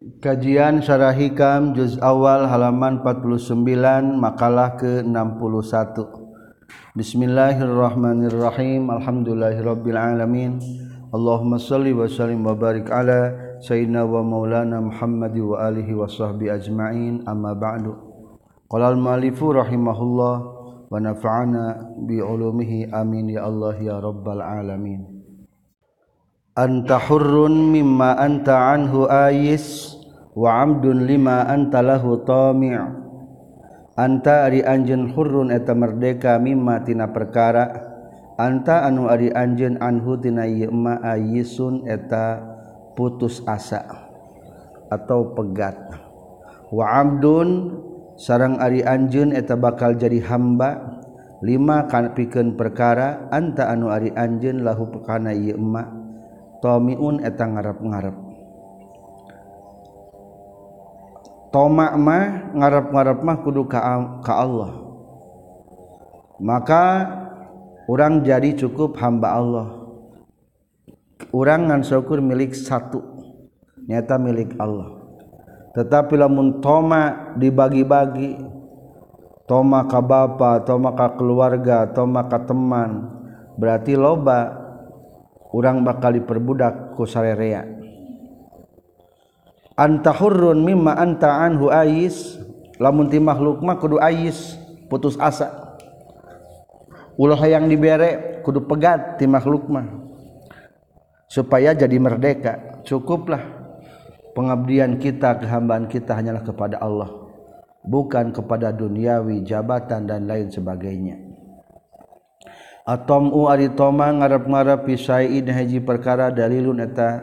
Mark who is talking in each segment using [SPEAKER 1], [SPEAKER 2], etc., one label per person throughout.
[SPEAKER 1] Kajian Syarah Hikam Juz Awal halaman 49 makalah ke-61 Bismillahirrahmanirrahim. Alhamdulillahirabbil alamin Allahumma salli wa sallim wa barik ala sayyidina wa maulana Muhammad wa alihi wa sahbi ajma'in. Amma ba'du. Qala al-mu'allifu rahimahullah wa nafa'ana bi ulumihi. Amin ya Allah ya rabbal alamin. anta hurrun mimma anta anhu ayis wa amdun lima anta lahu tami' anta ari anjeun hurrun eta merdeka mimma tina perkara. Anta anu ari anjeun anhu tina ieu ma ayisun eta putus asa atau pegat. Wa amdun sarang ari anjeun eta bakal jadi hamba lima kan pikeun perkara anta anu ari anjeun lahu kana ieu emak tomiun eta ngarap-ngarap tomak mah ngarap-ngarap mah kudu ka, ka Allah. Maka orang jadi cukup hamba Allah. Orang ngan syukur milik satu nyata milik Allah. Tetapi lamun toma dibagi-bagi toma ka bapa toma ka keluarga toma ka teman berarti loba orang bakal diperbudak ku sarerea. Anta hurrun mimma anta anhu ais. Lamun ti makhluk mah kudu ais putus asa. Ulah yang dibere kudu pegat ti makhluk mah. Supaya jadi merdeka. Cukuplah pengabdian kita kehambaan kita hanyalah kepada Allah. Bukan kepada duniawi jabatan dan lain sebagainya Atom Aritoma ngarap-marap pisaiin haji perkara dalilun eta.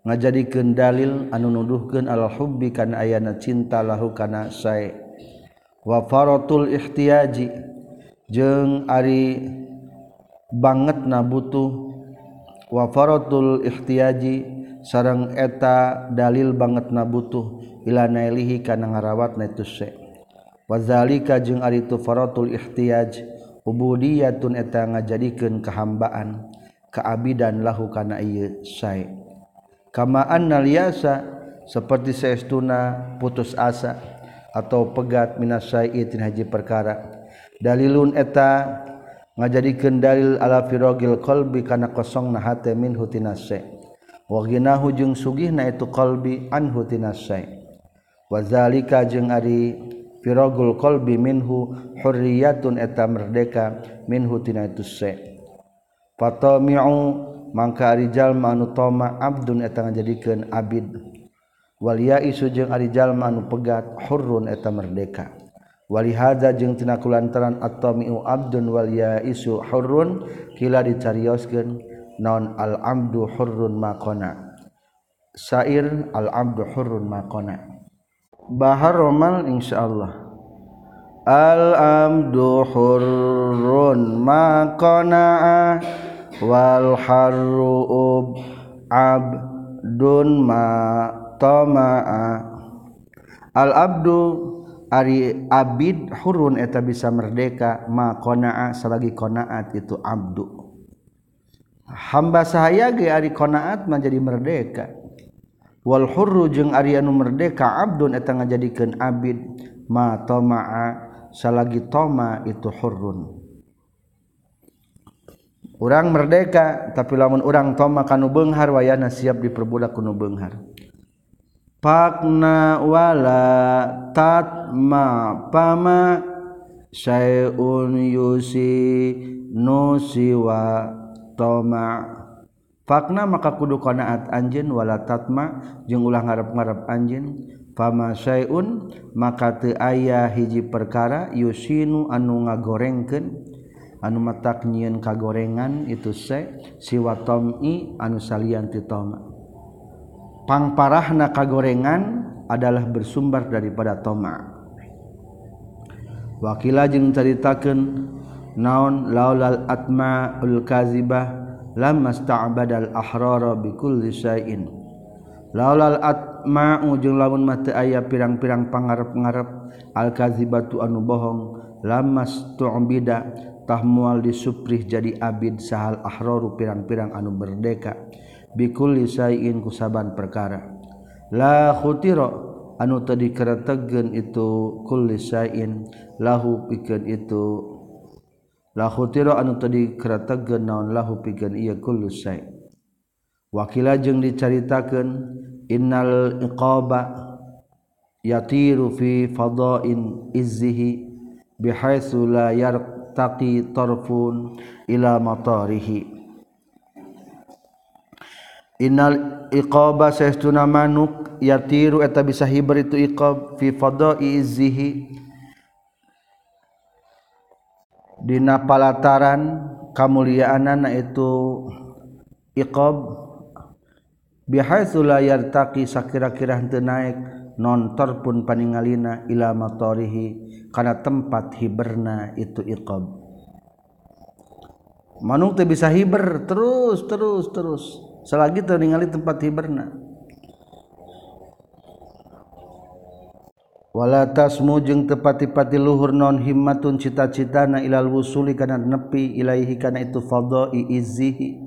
[SPEAKER 1] Ngajadikeun dalil anu nuduhkeun al hubbi kana ayana cinta lahu kana sae. Wa faratul ihtiyaji. Jeung ari bangetna butuh. Wa faratul ihtiyaji. Sareng eta dalil bangetna butuh. Ila nailihi kana ngarawat na itu sae. Wa zalika jeung ari tu faratul ihtiyaj. ubudiyatun eta ngajadikeun kahambaan kaabidan lahu kana ieu sae. Kama annal yasa seperti saestuna putus asa atau pegat minasai tin haji perkara. Dalilun eta ngajadikeun dalil ala firogil qalbi kana kosong na hate min hutinase wa ginahu jeung sugihna itu qalbi an hutinase wazalika jeung ari firagul qalbi minhu hurriyatun eta merdeka minhu tina itu se. Fatami'u mangka ari jalma anu toma abdun eta ngajadikeun abid. Wal yaisu jeung ari jalma anu pegat hurrun eta merdeka. Wali hadza jeung tina kulantaran at-tami'u abdun wal yaisu hurrun kila dicarioskeun non al abdu hurrun maqana sair al abdu hurrun maqana Bahar Roman Insya Allah. Al-amdu hurrun ma qana'a wal harru ub abdun ma tama'a Al abdu ari abid hurun eta bisa merdeka. Ma qana'a salagi qanaat itu abdu. Hamba sahaya ge ari qanaat menjadi merdeka. wal hurru jeung ari anu merdeka abdun eta ngajadikeun abid. Ma tamaa salagi toma itu hurrun. Orang merdeka tapi lamun orang toma kanu beunghar wayana siap diperbudak kanu beunghar Pakna wala tatma pama syai'un yusi nusiwa toma' Fakna maka kudu qanaat anjeun wala tatma jeung ulah ngarep-ngarep anjeun. Fama syai'un maka teu aya hiji perkara yusinu anu ngagorengkeun. Anu matak nyieun kagorengan itu se siwa tom'i anu salian ti toma pangparahna kagorengan adalah bersumber daripada toma wakila jeung caritakeun naon laulal atma ul kazibah lama sta'badal ahrara bikulli syai'in. Laulal atma'u jeung lamun mate aya pirang-pirang pangarep-ngarep al kadzibatu anu bohong. Lama stu'bida tah mual disuprih jadi abid sahal ahraru pirang-pirang anu merdeka bikulli syai'in kusaban perkara. La khutira anu tadi keretegeun itu kulli syai'in lahu pikeun itu lahutiro anu tadi keratagen naon lahu pigan iya kullu wakila jeung dicaritakeun innal iqaba yatiru fi fadain izzihi bihaitsu la yartaqi tarfun ila matarihi. Innal iqaba saestuna manuk yatiru eta bisa hibar itu iqab fi fadai izzihi dina palataran kamuliaanana itu iqab bihaitsu la yartaqi sakira-kira henteu naik nontor pun paningalina ila matorihi kana tempat hiberna itu iqab. Manung teu bisa hiber terus terus terus. Selagi teu ningali tempat hiberna. wala tasmu jeung tepati-pati luhur non himmatun cita-citana ilal wusuli kana nepi ilaihi kana itu fadai izzihi.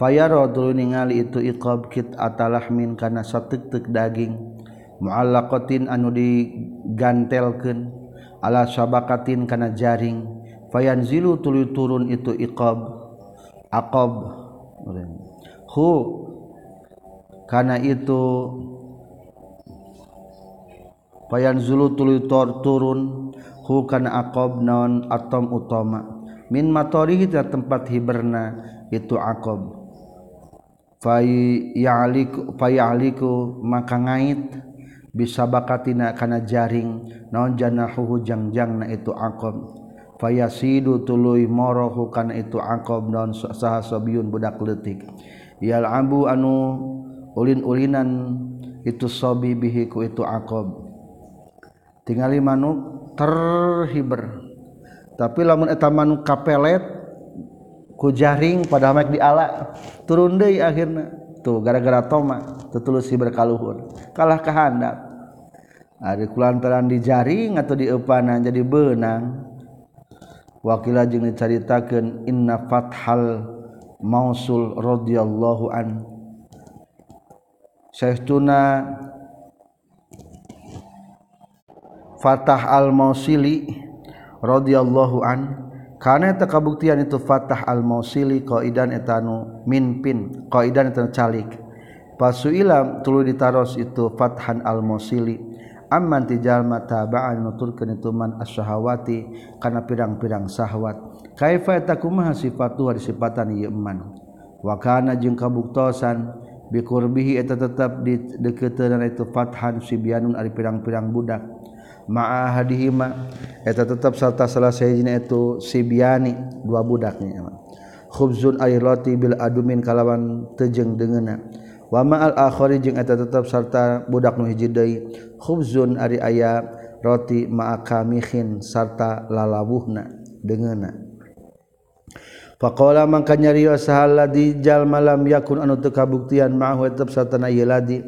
[SPEAKER 1] Fayara tuluy ningali itu iqab kit atalahmin kana sateuk-teuk daging. Muallaqatin anu digantelkeun ala sabakatin kana jaring. Fayanzilu tuluy turun itu iqab aqab. Hu kana itu wayan zulu tuluy tor turun hu kana aqab naon atom utama. Min matorihi tempat hiberna itu aqab fayaliku fayaliku maka ngait bisa bakatina kana jaring naon janahuhu jangjangna itu aqab fayasidu tuluy morohu kana itu aqab naon saha sabiyun budak leutik. Yal abu anu ulin-ulinan itu sobi bihi ku itu aqab tinggali manuk terhiber. Tapi lamun eta manuk kapelet ku jaring pada mek di ala turun deui akhirna. Tuh gara-gara toma tetulus si berkaluhur kalah kehandap ada kulantaran di jaring atau di epanan jadi benang wakilah jeung dicaritakeun inna fathal mausul radhiyallahu an. Syekhuna Fatah al-Mausili radhiyallahu an. Karena eta kabuktian itu Fatah al-Mausili qaidan etanu minpin qaidan etanu calik. Pasuila tulu ditaros itu Fathan al-Mausili. Amman tijalma taba'an nuturkeun itu man asyahawati kana pirang-pirang syahwat. Kaifa eta kumaha sifatu disifatan ieu man? Wa kana jeung kabuktosan bikurbihi eta tetap di dekeuteunan itu Fathan sibianun ari pirang-pirang budak. ma'a hadihima eta tetap serta salah sayjina itu sibiani dua budaknya khubzun ay roti bil adumin kalawan tejeng dengeuna wa ma'al akhari jeung eta tetap serta budak nu hiji deui. Khubzun ari aya roti ma'a kamihin serta lalawuhna dengeuna Faqala mangka nyariyo sahal ladzi jal malam yakun anu teu kabuktian ma'hu tetep satana ieu ladi.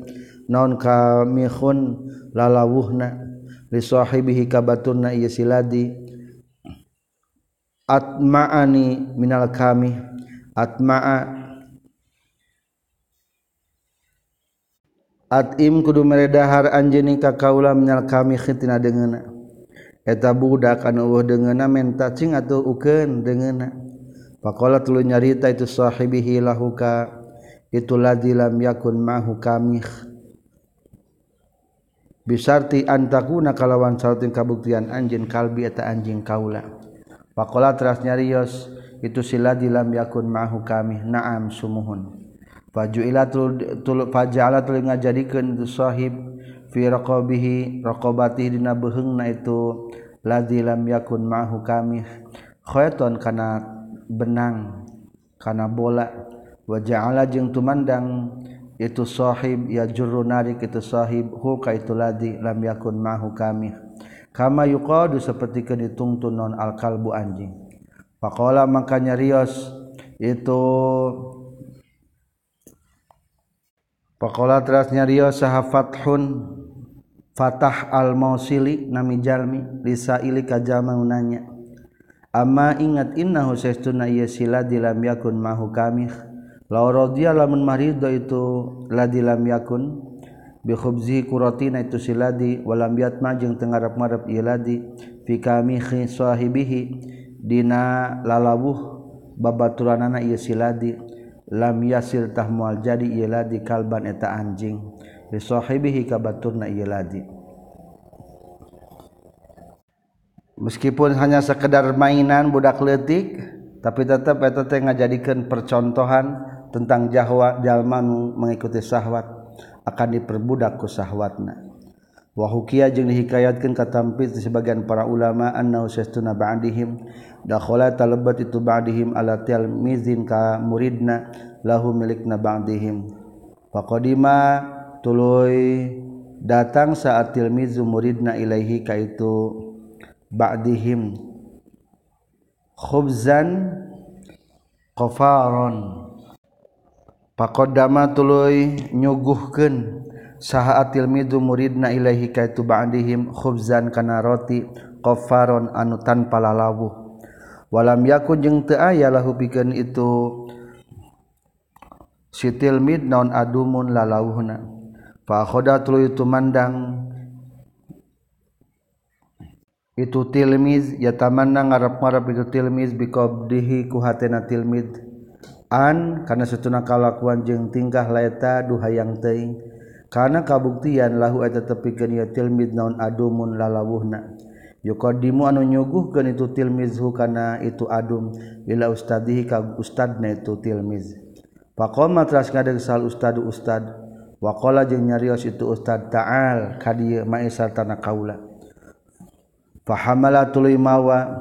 [SPEAKER 1] Naon kamihun lalawuhna lisahibihi kabatunna iya siladi. Atma'ani minal kami. Atma'a. Atim kudu meredahar anjening ka kaula minal kami khitina dengeuna eta budak anu eueuh dengeuna menta cing atuh ukeun dengeuna faqala tuluy nyarita itu sahibihi lahuka itu ladzi lam yakun mahu kamih bisarti antakuna kalawan salatin kabuktian anjin kalbi eta anjing kaula. Pakola teras nyarios itu sila dilam yakun ma'ahu kami na'am sumuhun. Faju'ila tulu faja'ala tulu ngajadikeun tu sahib fi raqabihi raqabati dina beheungna itu ladzi lam yakun ma'ahu kami khayton kana benang kana bola. Wa ja'ala jeung tumandang itu shahib ya juru narik itu sahib. Huka itu ladi lam yakun mahu kami. Kama yuqadu seperti ke ditungtun non al kalbu anjing. Pakola makanya rios itu Pakola terasnya rios saha fathun Fatah al mausili nami jalmi lisa ili kajama nanya Amma ingat innahu saestuna ieu sila lam yakun mahu laurodia lamun marido itu ladi lam yakun bikhubzi kuratina itu si ladi walam yatma jeung teu ngarep-ngarep ieu ladi fi kamihi sahibihi dina lalabuh babaturanana ieu si ladi lam yasil tah moal jadi ieu ladi kalban eta anjing li sahibihi ka baturna ieu ladi meskipun hanya sekedar mainan budak letik tapi tetap eta teh ngajadikeun percontohan tentang Jawa jalmanu mengikuti syahwat akan diperbudak ku syahwatna. Wa hukiya jeung dihikayatkeun katampil di sebagian para ulama annahu sastuna ba'dihim dakhala talabat itu ba'dihim ala tilmizin ka muridna lahu milikna ba'dihim. Wa qadima tuluy datang saat tilmizu muridna ilaihi ka itu ba'dihim. Khubzan qafaron pakodama tuluy nyuguhkeun saha atilmidzu muridna ilaihi ka itu ba'dihim khubzan kana roti qafaron anu tanpa lalawuh. Walam yakun jeung teu aya lahu pikeun itu si tilmid naon adumun lalawuhna. Fa khoda tuluy tumandang itu tilmiz yatamanna ngarep-ngarep itu tilmiz biqabdihi ku hatena tilmid. an karena setuna kalakuan jeung tingkah laeta duhayang teing karena kabuktian lahu eta tepikeun ya tilmid naun adumun lalawuhna. Yuqaddimu anu nyuguhkeun itu tilmizhu kana itu adum. Ila ustadihi ka ustadna itu tilmiz faqama teras ngadeg sal ustadu ustad. Waqala jeung nyarios itu ustad ta'al ka dieu maisar tanah kaula. Fahamala tuluy mawa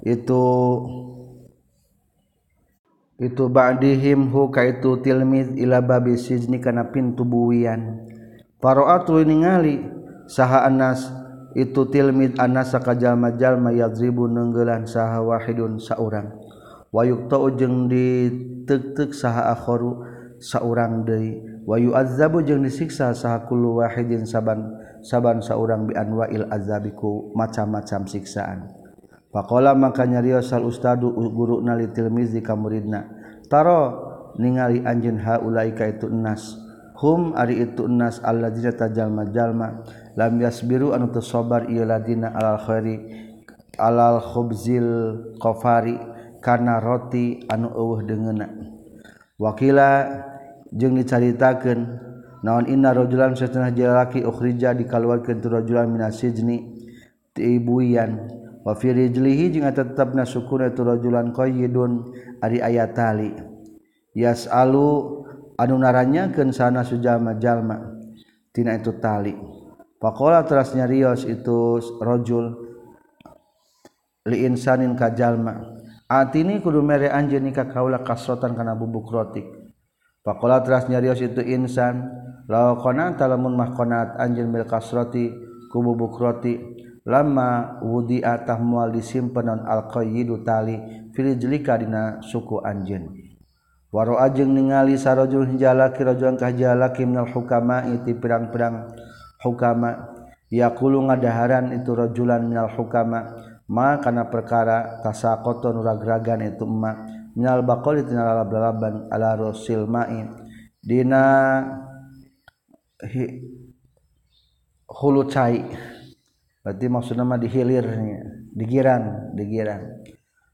[SPEAKER 1] itu itu ba'dihim hu kaitu tilmiz ila babi sijni kana pintu buwian. Faro'atu ningali saha anas itu tilmid anas sakajalma jalma yadribu neunggelan saha wahidun saurang. Wa tau jeung ditek-tek saha akharu saurang deui. Wa azabu jeung disiksa saha kullu wahidin saban saban saurang bi anwa'il azabiku macam-macam siksaan. Pakola maka nyariosal ustadu guru nali tilmizi ka muridna. Taro ningali anjeun haulaika itu nas. Hum ari itu nas alladzina tajalma-jalma lam yasbiru anu teu sabar ieu ladina alal khairi alal khubzil qafari kana roti anu eueuh deungeuna. Wakila jeung dicaritakeun naon inna rajulan satuna jalaki ukhrija dikaluarkeun tu rajulan minasijni ti ibuyan wafirijlihi jeung tetap na syukur rajulan qayyidun ari aya tali. Yas'alu anu naranyakeun sana sujama jalma tina itu tali. Faqala teras nyarios itu rajul li insanin ka jalma atini kudu mere anjeun ka kaula kasrotan kana bubuk rotik faqala teras nyarios itu insan la qanata lamun mahkonat qanat anjeun bil kasrati ku lama wudi atah mual disimpenon alqayidu tali filijlika dina suku anjeun. Waro ajeng ningali sarojul hijala kirajuan kahjala kimnal hukama iti pirang-pirang hukama. Yaqulu ngadaharan itu rajulan minal hukama ma kana perkara tasaqoton ragragan itu ma minal baqali tina lalab-lalaban ala rasil ma'i. Dina hulu cai. berarti maksud nama dihilirnya digiran digiran.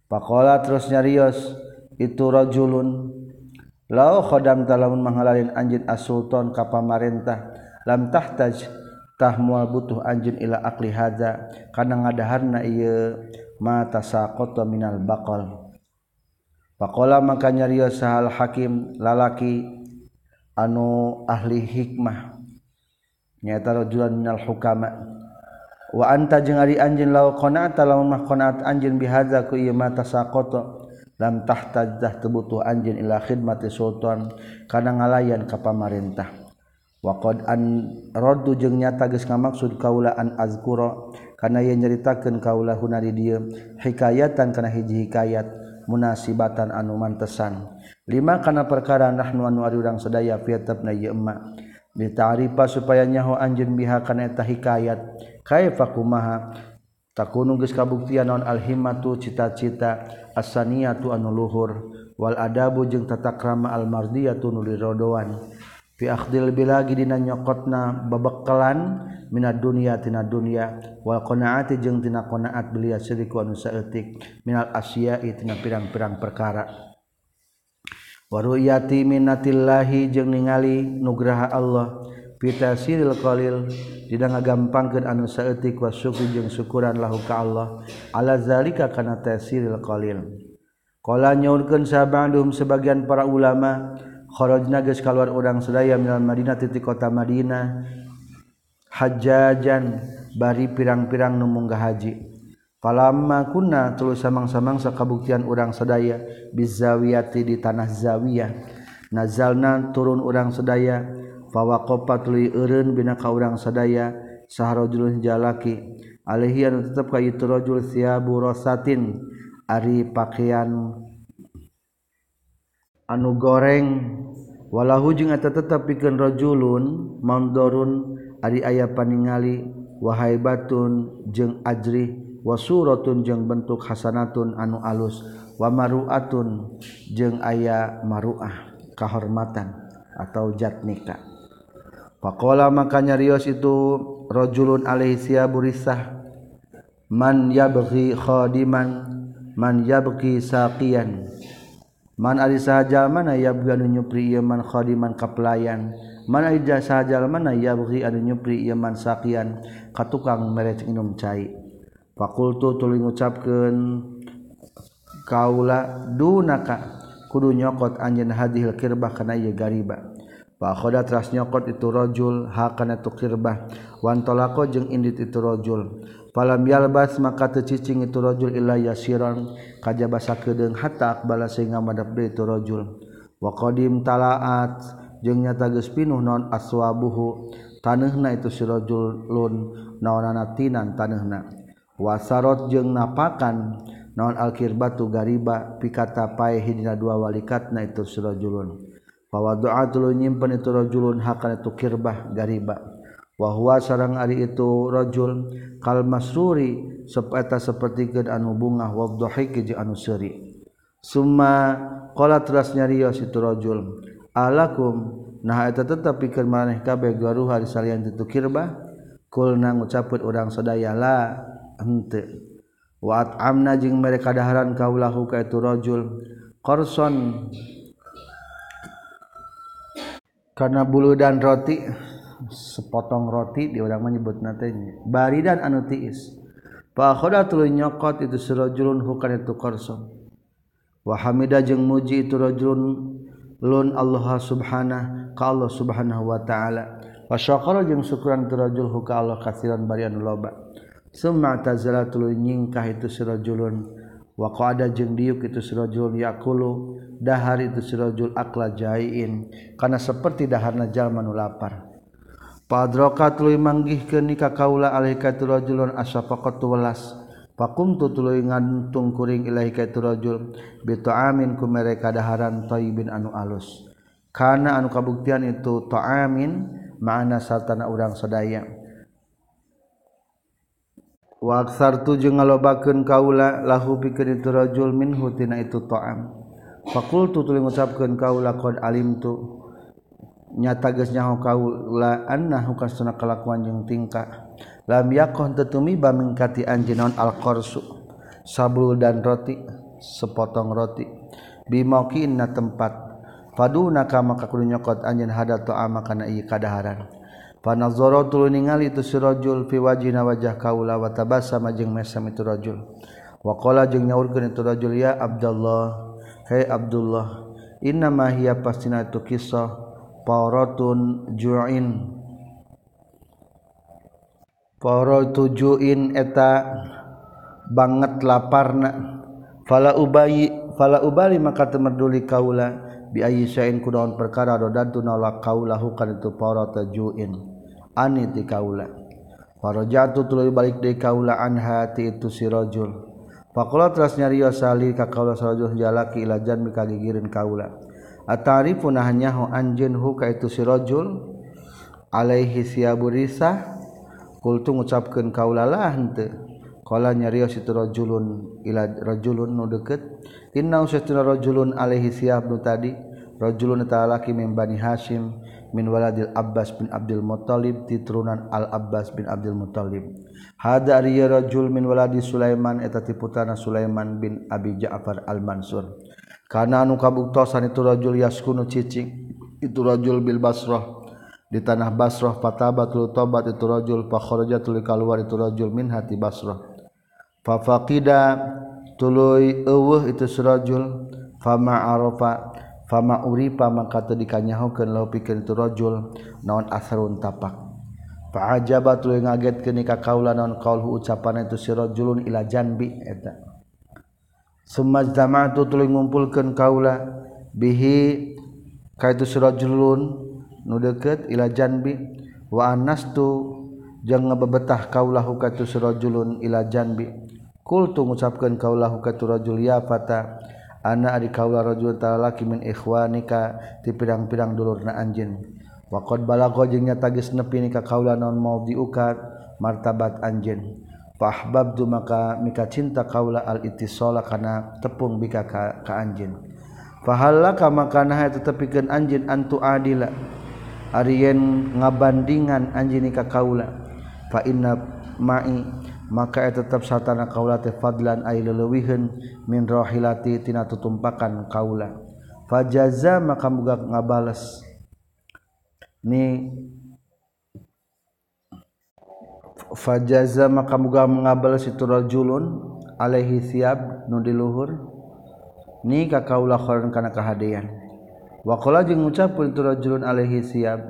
[SPEAKER 1] Pakola terus nyarios itu rojulun lau khodam talamun menghalalin anjin asulton as kapamarentah lam tahtaj tah mual butuh anjin ila akli hadza kana ngadaharna ieu ma tasaqata minal baqal. Pakola maka nyarios sahal hakim lalaki anu ahli hikmah nyata rajulan minal hukama. wa anta jeung ari anjeun law qanaata lamun mah qanaat anjeun bihaza ku ieu mata saqata lam tahtaj dah tebutuh anjeun ila khidmati sultan kana ngalayan ka pamarentah. Wa qad an raddu jeung nyata geus ngamaksud kaula an azkura kana ye nyaritakeun kaula hunari dieu. Hikayatan kana hiji hikayat munasibatan anu mantesan. Lima kana perkara nahnu anu ari urang sadaya fi tabna ieu emak ditarifah supaya nyaho anjun biha kana eta hikayat. Kaifa kumaha? Takunu geus kabuktian naon alhimatu cita-cita asaniatu anu luhur wal adabu jeung tata krama almardiyatu nu dirodoan fi akhdil bilagi dina nyokotna babekkelan minad dunya tina dunya wal qanaati jeung tina qanaat belia siriku anu saeutik minal asya'i tina pirang-pirang perkara. waruyati minatillahi jeung ningali nugraha Allah pitasiril qalil dina ngagampangkeun anu saeutik wa syukri jeung syukuran lahu ka Allah ala zalika kana tasiril qalil. Qala nyaurkeun sabandum sebagian para ulama kharajna geus kaluar urang sadaya minal Madinah titik kota Madinah hajajan bari pirang-pirang nu munggah haji. Falamma kunna tulus samang-samang sakabuktian urang sadaya bizawiyati di tanah zawiyah. Nazalna turun urang sadaya fawaqafa tuluy eureun bina ka urang sadaya saharajulun jalaki alaihi anu tetep ka itu rajul siabu rosatin ari pakaian anu goreng walahu jeung eta tetep pikeun rajulun mandorun ari aya paningali wahai batun jeung ajrih wasuratun jeung bentuk hasanatun anu alus. Wa maruatun jeung aya maruah kahormatan atau jat nikah. Faqala maka nyarios itu rajulun alaihi siyaburisah man yabghi khadiman man yabghi saqiyan. Man ari sahajal mana yabghi anu nyupri ieu man khadiman ka pelayan man ari sahajal mana yabghi anu nyupri ieu man saqiyan? Ka tukang merek inum cai. fakultu tuli ngucapkan kaula dunaka kudu nyokot anjen hadihil kirbah kana ieu gariba. Wa khoda teras nyokot itu rajul hakana tu kirbah. Wan talaqo jeung indit itu rajul. Falam yalbas maka tecicing itu rajul illa yasiran. Kajaba sakedeung hatta akbala sehingga madep deui itu rajul. Wa qadim talaat jeung nyata geus pinuh naon aswabuhu. Taneuhna itu si rajul lun naonana tinan taneuhna wasarot jeung napakan naon alkirbatu gariba pikata pae hidina dua walikatna itu surajulun bahwa doa tulu nyimpen itu rajulun hakan itu kirbah gariba. Wahwa sarang ari itu rajul kal masruri sepeta seperti keun anu bungah wa dhahiki jeung anu seuri. Summa qala teras nyarios itu rajul alakum nah eta tetep pikeun maneh kabeh garuha salian itu kirbah? Kulna ngucapkeun urang sadaya la. ente waat amna jeung mereka daharan kaulahu ka itu rajul korson karena bulu dan roti sepotong roti di orang menyebut natanya bari dan anu tiis. Fa khoda tuluy nyokot itu sirajulun hukan itu korson wa hamida jeung muji itu rajulun lun Allah subhanahu ka Allah subhanahu wa taala. Wa syakara jeung syukran itu rajul huka Allah katsiran bari anu loba. sematazalanyingkah itu sirajulun. Wa qada jeung diuk itu sirajulun yakulu. Dahar itu sirajul akla jaiin. Karena seperti daharna jalma nu lapar. Padroka tuluy manggihkeun ni ka kaula alaika tu rajulun asafaqatu welas. Fakumtu tuluy ngantung kuring ilaika tu rajul. Bi ku mereka daharan thayyibin anu alus. Kana anu kabuktian itu ta'amin ma'ana sartana urang sadaya. waksartu jeung ngalobakeun kaula lahu pikeun itu rajul minhu tina itu ta'am. Fakultu tuluy ngucapkeun kaula qad alimtu. Nyata geus nyaho kaula annahu kasuna kalakuan jeung tingkah. Lam yaqon tetumiba mingkati anjeun al-qarsu. Sabul dan roti sepotong roti. Bimauqinna tempat. Paduna kama kakudu nyokot anjeun hada ta'am kana ieu kadaharan. Panazara tuluy ningali itu si rajul fi wajhina wajah kaula wa tabassama jeung mesam itu rajul. Wa qala jeung nyaurkeun itu rajul ya Abdullah hai Abdullah inna ma hiya pastina itu kisah Paratun juin. Para tujuin eta banget laparna. Fala ubayi fala ubali maka temerduli kaula bi ayyi syai'in kunaon perkara rodatu nolak kaulahu kan itu para tujuin ani ti kaula. Farajatu tuluy balik deui kaula an hati itu si rajul. Faqala teras nyariyo sali ka kaula sarajul jalaki ila janmi mikagigireun kaula. Atarifuna hanyahu anjeun hu ka itu si rajul alaihi siaburisa kultu ngucapkeun kaula lah henteu. Qala nyarios situ rajulun ila rajulun nu deukeut inna usatuna rajulun alaihi siab nu tadi. Rajulun ta'ala kim bani hasyim hashim minwaladil Abbas bin Abdul Muthalib titurunan Al-Abbas bin Abdul Muthalib hada rajul min waladi Sulaiman eta tiputana Sulaiman bin Abi Ja'far Al-Mansur. Kana anu kabuktosan itu rajul yaskunu cicing itu rajul bil Basrah. Di tanah Basrah fatabat lu tobat itu rajul fa kharaja tuluy kaluar itu rajul min hati Basrah. Fa faqida tuluy eueuh itu surajul fama arafa fama uripa maka teu dikanyahokeun lahu pikeun tu rajul naon asarun tapak. Fa ajaba tuluy ngagetkeun ka kaula naon qaulhu ucapan itu si rajulun ila janbi eta. Summa jama'tu tuluy ngumpulkeun kaula bihi ka itu si rajulun nu deukeut ila janbi wa anastu jeung ngebebetah kaulahu ka tu si rajulun ila janbi. Qultu ngucapkeun kaulahu ka tu rajul ya fata Ana adi kaula rajul talaki min ikhwanika ti pirang-pirang dulurna anjeun. Wa qad balagha jeung nyata geus nepi ka kaula naon mau diukat martabat anjeun. Fahbabtu maka mika cinta kaula al ittisala kana tepung bika ka, ka anjeun. Fahallaka maka nah eta tepikeun anjeun antu adila. Ari yen ngabandingan anjeun ka kaula fa inna ma'i maka tetap satana kaulati fadlan ay leulewiheun min rohilati tina tutumpakan kaula fajaza maka muga ngabales. Ni fajaza maka muga ngabales itu rajulun alaihi siab nu diluhur. Ni ka kaula khoron kana kahadean wa qala jeung ngucapkeun itu rajulun alaihi siab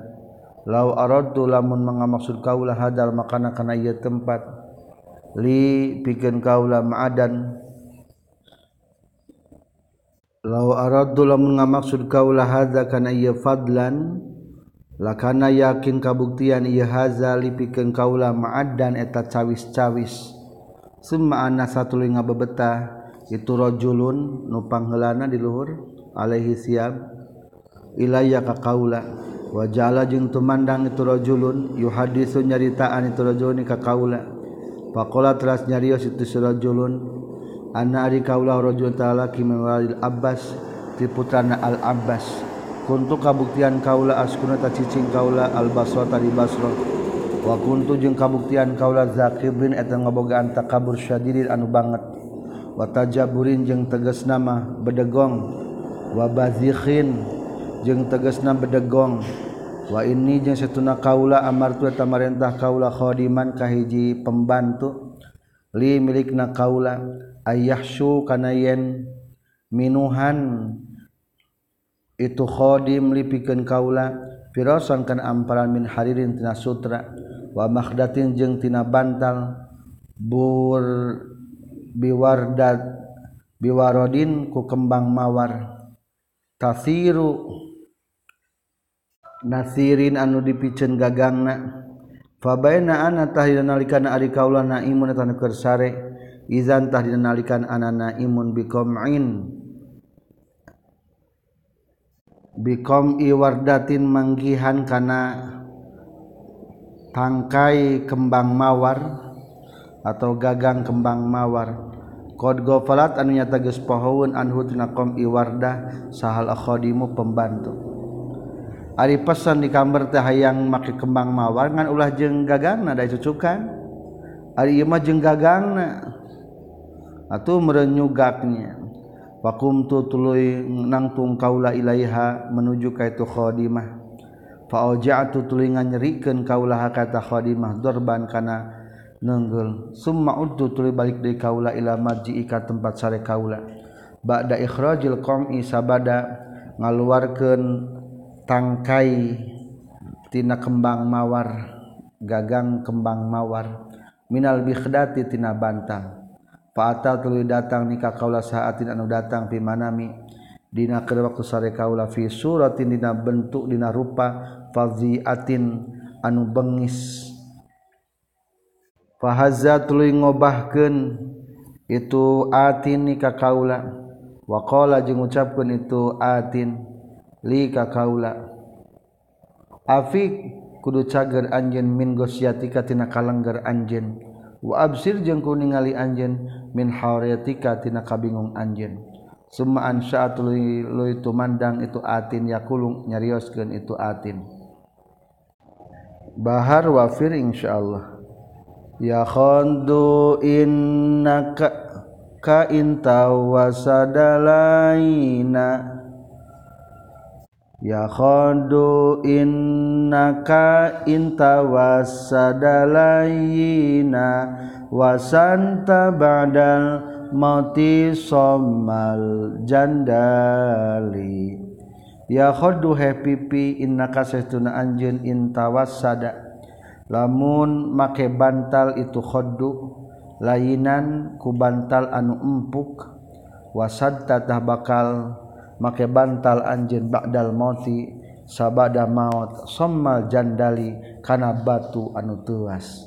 [SPEAKER 1] law aradtu lamun mangamaksud kaula hadal makana kana ieu tempat li pikeun kaula ma'adan. Law araddu lamun ngamaksud kaula hadza kana ieu fadlan lakana yakin kabuktian ieu hadza li pikeun kaula ma'adan eta cawis-cawis. Summa anna satuluy ngabebetah itu rajulun nu panghelana di luhur alaihi siab ilayya ka kaula. Wa jala jeung tumandang itu rajulun yuhadisu nyaritaan itu rajulun ka kaula. Pakola teras nyarios itu surajulun Anna ari kaulah rajul ta'ala kimin walil abbas Ti putrana al abbas. Kuntu kabuktian kaulah askuna ta cicing kaulah al basra tadi basra. Wa kuntu jeung kabuktian kaulah bin eta ngabogaan takabur syadidin anu banget. Wa tajaburin jeung tegas nama bedegong. Wa bazikhin jeung tegasna bedegong. wa ini jeung setuna kaula amartu eta marentah kaula khadiman kahiji pembantu. Li milikna kaula ayyahsyu kana yen minuhan? Itu khodim lipikeun kaula firasan kana amparan min haririn tina sutra wa makhdatin jeung tina bantal bur biwardat biwarodin ku kembang mawar. Tasiru nasirin anu dipicen gagangna. Fabaina ana tahina nalikan ari kaula naimun eta keur sare. Izan tahina nalikan ana naimun biqam'in biqam iwardatin manggihan kana tangkai kembang mawar atau gagang kembang mawar. Qad ghafalat anu nyata geus pohon anhu tina qam iwardah sahal akhadimu pembantu Ari pesan di kamar teh hayang make kembang mawar ngan ulah jeung gagangna da cucukan. Ari ieu mah jeung gagangna atuh merenyugaknya Wakum tu tuluy nangtung kaula ilaiha menuju ka itu khadimah. Fa auja'tu tuluy nganyerikeun kaula kata khadimah dorban kana nenggel. Summa uddu tuluy balik deui kaula ila marji'i ka tempat sare kaula. Ba'da ikhrajil qam'i sabada ngaluarkeun tangkaitina kembang mawar gagang kembang mawar. Minal bikhdatitina Bantang. Fatal tulu datang nikah kaula saatin anu datang pimanami Dina ke waktu sare kaula fi suratindina bentuk dina rupa faziatin anu bengis. Fahaza tulu ngobahkeun itu atin nikah kaula. Waqala jeung ngucapkeun itu atin li ka kaula. Afik kudu cager anjen min gosyatika tina kalengger anjen wa absir jeung ku ningali anjen min hawriyatika tina kabingung anjen summa ansya'atul lui tumandang itu atin yakulung nyarioskeun itu atin. Bahar wafir insyaallah. Ya khandu innaka ka intawasadalaina ya yakhodu innaka intawassadalayina wasanta ba'dal mauti somal jandali. Yakhodu he happy innaka sahtuna anjeun intawassada lamun make bantal itu khodu lainan ku bantal anu empuk wasad tatah bakal make bantal anjin bakdal mauti sabada maut sommal jandali kana batu anu tuas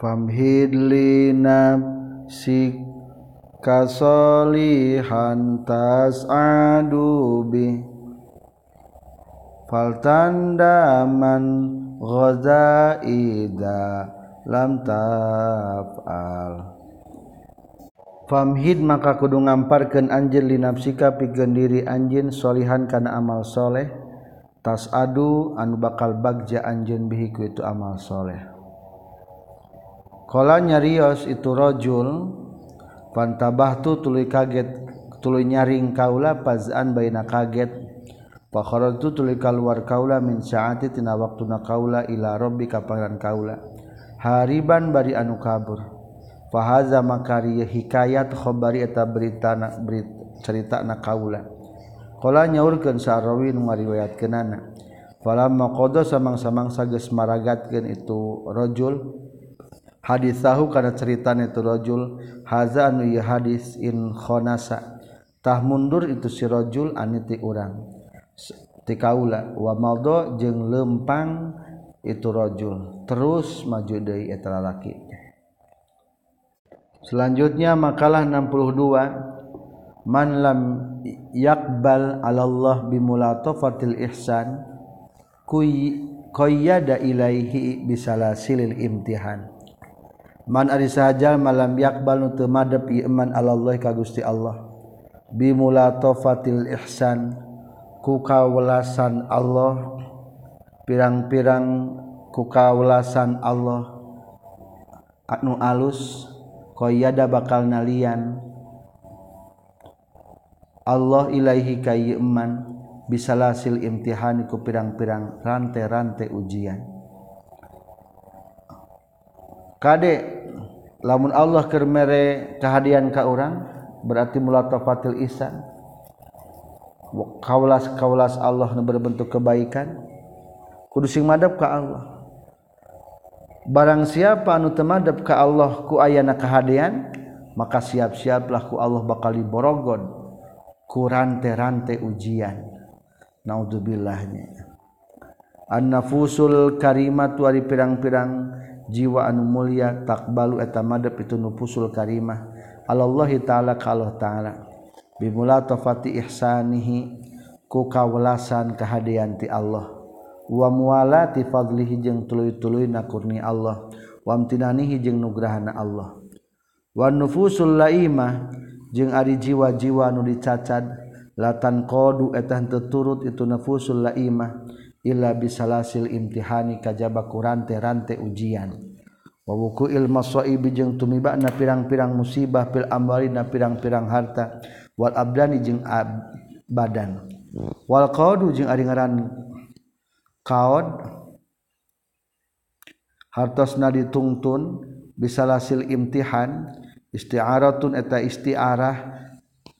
[SPEAKER 1] famhidli nafsi kasolihan tas'adu bih faltandaman ghazaida lam taf'al. famhid maka kudu ngamparkeun anjeun linafsika pikeun diri anjeun solihan kana amal soleh. Tas adu anu bakal bagja anjeun bihi ku itu amal soleh. Kala nyarios itu rajul fantabahtu tuluy kaget tuluy nyaring kaula pazan baina kaget. Fakharajtu tuluy kaluar kaula min saati tina waktuna kaula ila rabbi ka pangeran kaula. Hariban bari anu kabur. fahaza makari hikayat khobari eta berita na, berita cerita na kaula. Kala nyaurkeun sarawi nu ngariwayatkeunana. Falamma qada samang-samang geus maragatkeun itu rajul hadisahu kana ceritana itu rajul haza anu ieu hadis in khonasa. Tah mundur itu si rajul aniti urang. Ti kaula. Wa maldo jeung lempang itu rajul. Terus maju deui eta lalaki. Selanjutnya makalah 62 man lam yakbal ala Allah bimulatafatil ihsan kuy qayyada ilaihi bisalasilil imtihan. Ari saja malam yakbal numan Allah ka Gusti Allah. Bimula tofatil Ihsan kukawelasan Allah. Pirang-pirang kukawelasan Allah. Anu alus koyada bakal nalian. Allah Ilaihi kayman bisahasil imtihaniku pirang-pirang rantai-rantai ujian. Kadek lamun Allah kermere kehadian ka orang berarti mulatafatil ihsan. Kaulas kaulas Allah berbentuk kebaikan. Kudu sing madep ka Allah barang siapa anu temadep ka Allah ku ayana kehadian maka siap-siaplah ku Allah bakal diborogon ku rante-rante ujian. Naudzubillahnya. An-nafusul karimat wari pirang-pirang jiwa anu mulia takbalu eta madep itu nufusul karimah. Allah taala kalau taala. Bimula tafati ihsanihi ku kawelasan kehadian ti Allah. wa mualati fadlihi jeung tuluy-tuluy na kurni Allah. Wa amtinanihi jeung nugrahana Allah. Wa nufusul laimah jeung ari jiwa-jiwa nu dicacad. Latan qadu eta henteu turut itu nufusul laimah illa bisalasil imtihani kajaba kurante-rante ujian. Wa wukuil masaibi jeung tumibana pirang-pirang musibah fil amwali na pirang-pirang harta. Wal abdani jeung ab badan. Wal qadu jeung ari ngaran kaod hartosna ditungtun bisalasil imtihan istiaratun eta istiarah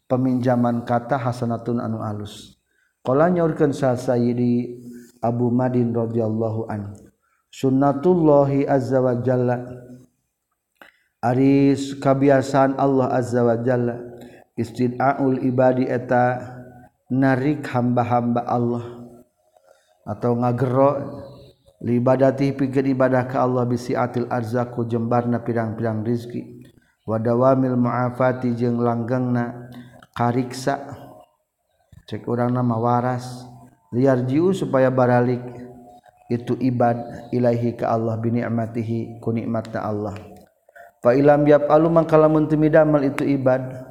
[SPEAKER 1] peminjaman kata hasanatun anu alus. Qala nyaurkeun sa sayyidi Abu Madin radhiyallahu an sunnatullahi azza wa jalla. Ari kabiasaan Allah azza wa jalla istid'aul ibadi eta narik hamba-hamba Allah. Atau ngagero libadati pikeun ibadah ka Allah bisiatil arzaku jembarna pirang-pirang rizki. Wadawamil muafati jeung langgengna kariksa. Cek urang nama waras. Liar jiu supaya baralik. Itu ibad ilahi ke Allah binikmatihi ku nikmatna Allah. Fa ilam yafalu mangka lamun teu midamal itu ibad.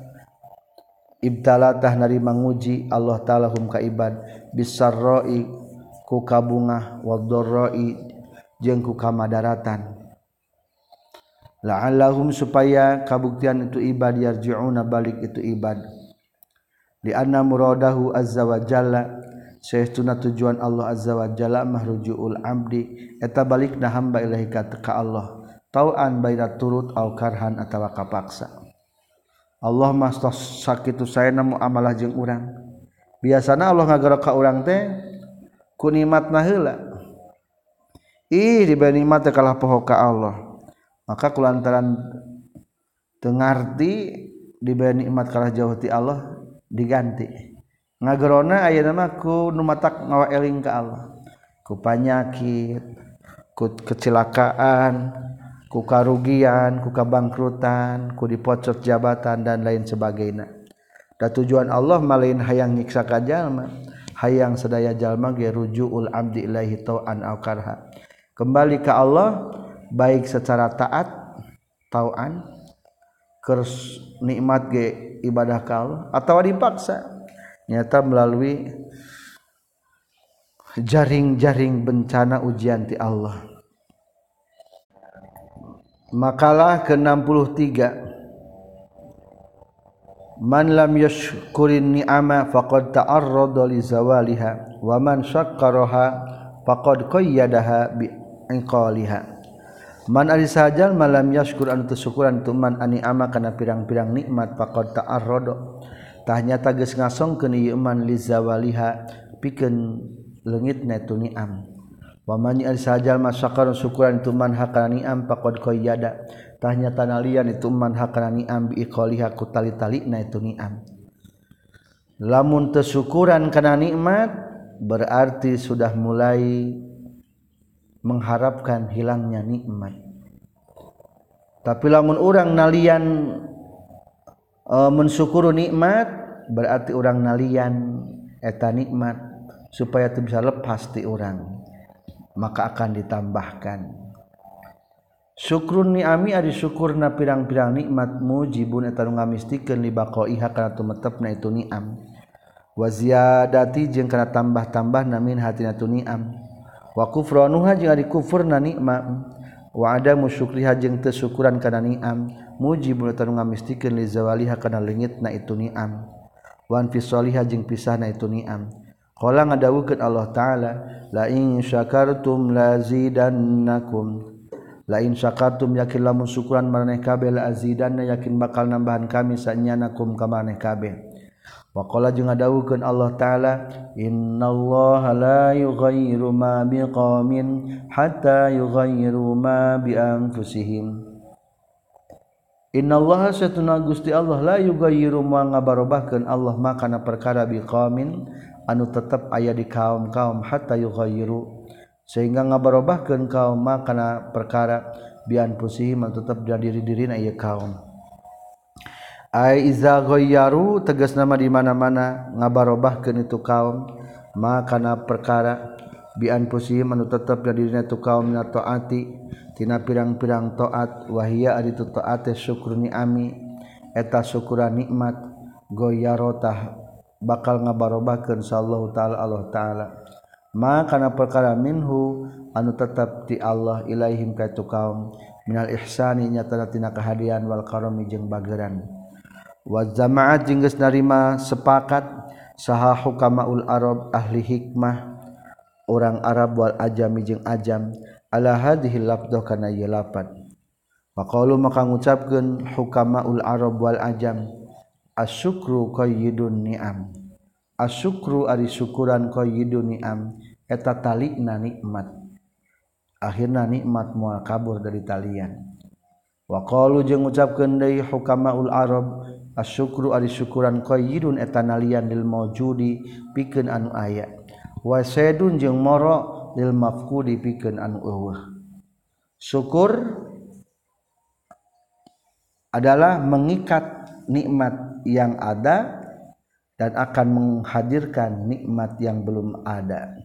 [SPEAKER 1] Ibtalatah nari manguji Allah taala hum ka ibad. Bisarroi ku kabungah wadorroi jeung ku kamadaratan. La'allahum supaya kabuktian itu ibad yarji'una balik itu ibad. Li anna muradahu azza wa jalla saytuna tujuan Allah azza wa jalla mahrujuul abdi eta balik na hamba ilahi ka Allah. Tau'an baina turut au karhan atawa kapaksa. Allah mah sakitu sayana muamalah jeung urang. Biasana Allah ngagara ka urang teh kunimat nahla ih dibandingmat kalah pohoka Allah. Maka kulantaran tengarti dibanding nikmat kalah jauh ti Allah diganti. Ngagerona aya nama ku numatak ngawa eling ka Allah. Ku panyakit ku kecelakaan ku karugian ku kabangkrutan ku dipocot jabatan dan lain sebagainya. Da tujuan Allah malain hayang nyiksa ka jalma hayang sedaya jalma ge rujuul abdi ilaihi tau'an au karha. Kembali ke Allah baik secara taat tauan kers nikmat ge ibadah kal atau dipaksa. Nyata melalui jaring-jaring bencana ujian ti Allah. Makalah ke-63 man lam yashkurin ni'ama faqad ta'arrada li zawaliha wa man syakkaraha faqad qayyadaha bi inqaliha man ari sajal malam yashkur an tusyukuran tu man ani ama kana pirang-pirang nikmat faqad ta'arrada. Tahnya tages ngasongkeun ieu man li zawaliha pikeun leungit na tu ni'am. Wa man ari sajal masyakkar syukuran tu man hakana ni'am faqad qayyada koyadatahnya tanalian ituman hakaniam biiqlihaku tali-tali netuniam lamun tesyukuran karena nikmat berarti sudah mulai mengharapkan hilangnya nikmat. Tapi lamun orang nalian e, mensyukur nikmat berarti orang nalian eta nikmat supaya itu bisa lepas di orang maka akan ditambahkan syukrun niami ari syukurna pirang-pirang nikmat mujibun eta nu ngamistikeun li baqaiha kana tumetepna itu niam. Wa ziyadati jeung kana tambah-tambah namin hatina tu niam. Wa kufranuha jeung ari kufurna nikmat. Wa adamu syukriha jeung teu syukuran kana niam. Mujibun eta nu ngamistikeun li zawaliha kana leungitna itu niam. Wa fisaliha jeung pisahna itu niam. Qala ngadawukeun Allah taala la in syakartum lazidannakum lain syakartum yakin lamun syukuran maraneh kabeh la azidanna yakin bakal nambahan kami sanyana kum ka maraneh kabeh. Waqala jeung ngadawukeun Allah taala innallaha la yughayyiru ma biqaumin hatta yughayyiru ma bi anfusihim Innallaha satuna Gusti Allah la yughayyiru ma ngabarobahkeun Allah maka na perkara biqaumin anu tetep aya di kaum-kaum hatta yughayyiru. sehingga ngabarobahkan kaum makana perkara bian pusihim tetap dan diri-diri na ieu kaum. Ai iza tegas nama di mana-mana ngabarobahkeun itu kaum makana perkara bian pusihim anu tetap dan diri itu kaum na tina pirang-pirang taat wahia ari tu taat syukur ni'ami eta syukuran nikmat goyarotah bakal ngabarobahkeun sallallahu taala Allah taala. makana perkara minhu anu tetap ti Allah ilaihim ka itu kaum. Minal ihsani nyatana kahadian wal karami jeung bageran. Wa jama'at jeung geus narima sepakat saha hukamaul arab ahli hikmah. Orang Arab wal ajami jeung ajam ala hadhihi lafdh kana ieu lapat? Faqalu maka ngucapkeun hukamaul arab wal ajam asyukru qayyidun ni'am. Asyukru ari syukuran qayyidun ni'am. Eta talikna nikmat. Akhirna nikmat moal kabur dari talian. Waqalu jeung ngucapkeun deui hukamaul Arab syukru ari syukuran qayyidun etanalian lil maujudi pikeun anu aya. Wa saydun jeung moro lil mafqudi pikeun anu eueuh. Syukur adalah mengikat nikmat yang ada dan akan menghadirkan nikmat yang belum ada.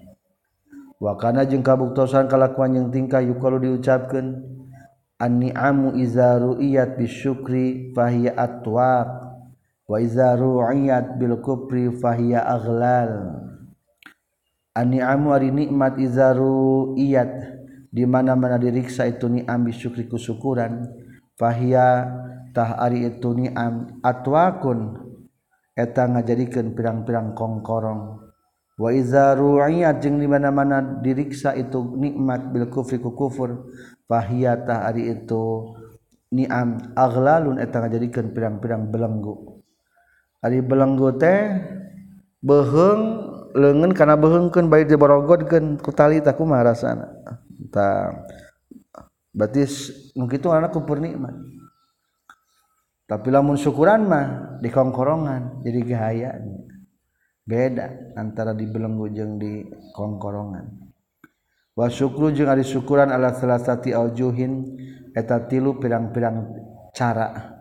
[SPEAKER 1] Wa kana jeung kabuktosan kalakuan yang tingkah yukalu diucapkeun an-ni'amu iza ru'iyat bisyukri fahiya atwaq wa iza ru'iyat bil kufri fahiya aghlal. Aniamu hari nikmat izaru iyat di mana-mana diriksa itu ni'am bisyukri kusyukuran fahia tah ari itu ni'am atwakun eta ngajadikeun pirang-pirang kongkorong. Waiza ruiyat jeung di mana-mana diriksa itu nikmat bil kufri ku kufur fahiyata ari itu ni'am aglalun. Eta ngajadikeun pirang-pirang belenggu. Ari belenggu teh beheung leungeun kana beuheungkeun bae diborogodkeun ku tali ta kumaha rasana? Ta berarti nu kitu anak kupur nikmat. tapi lamun syukuran mah di kongkorongan jadi gahayanya. Beda antara di belenggu jeung di kongkorongan. Wa syukru jeung ari syukuran ala salasati aujuhin eta tilu pirang-pirang cara.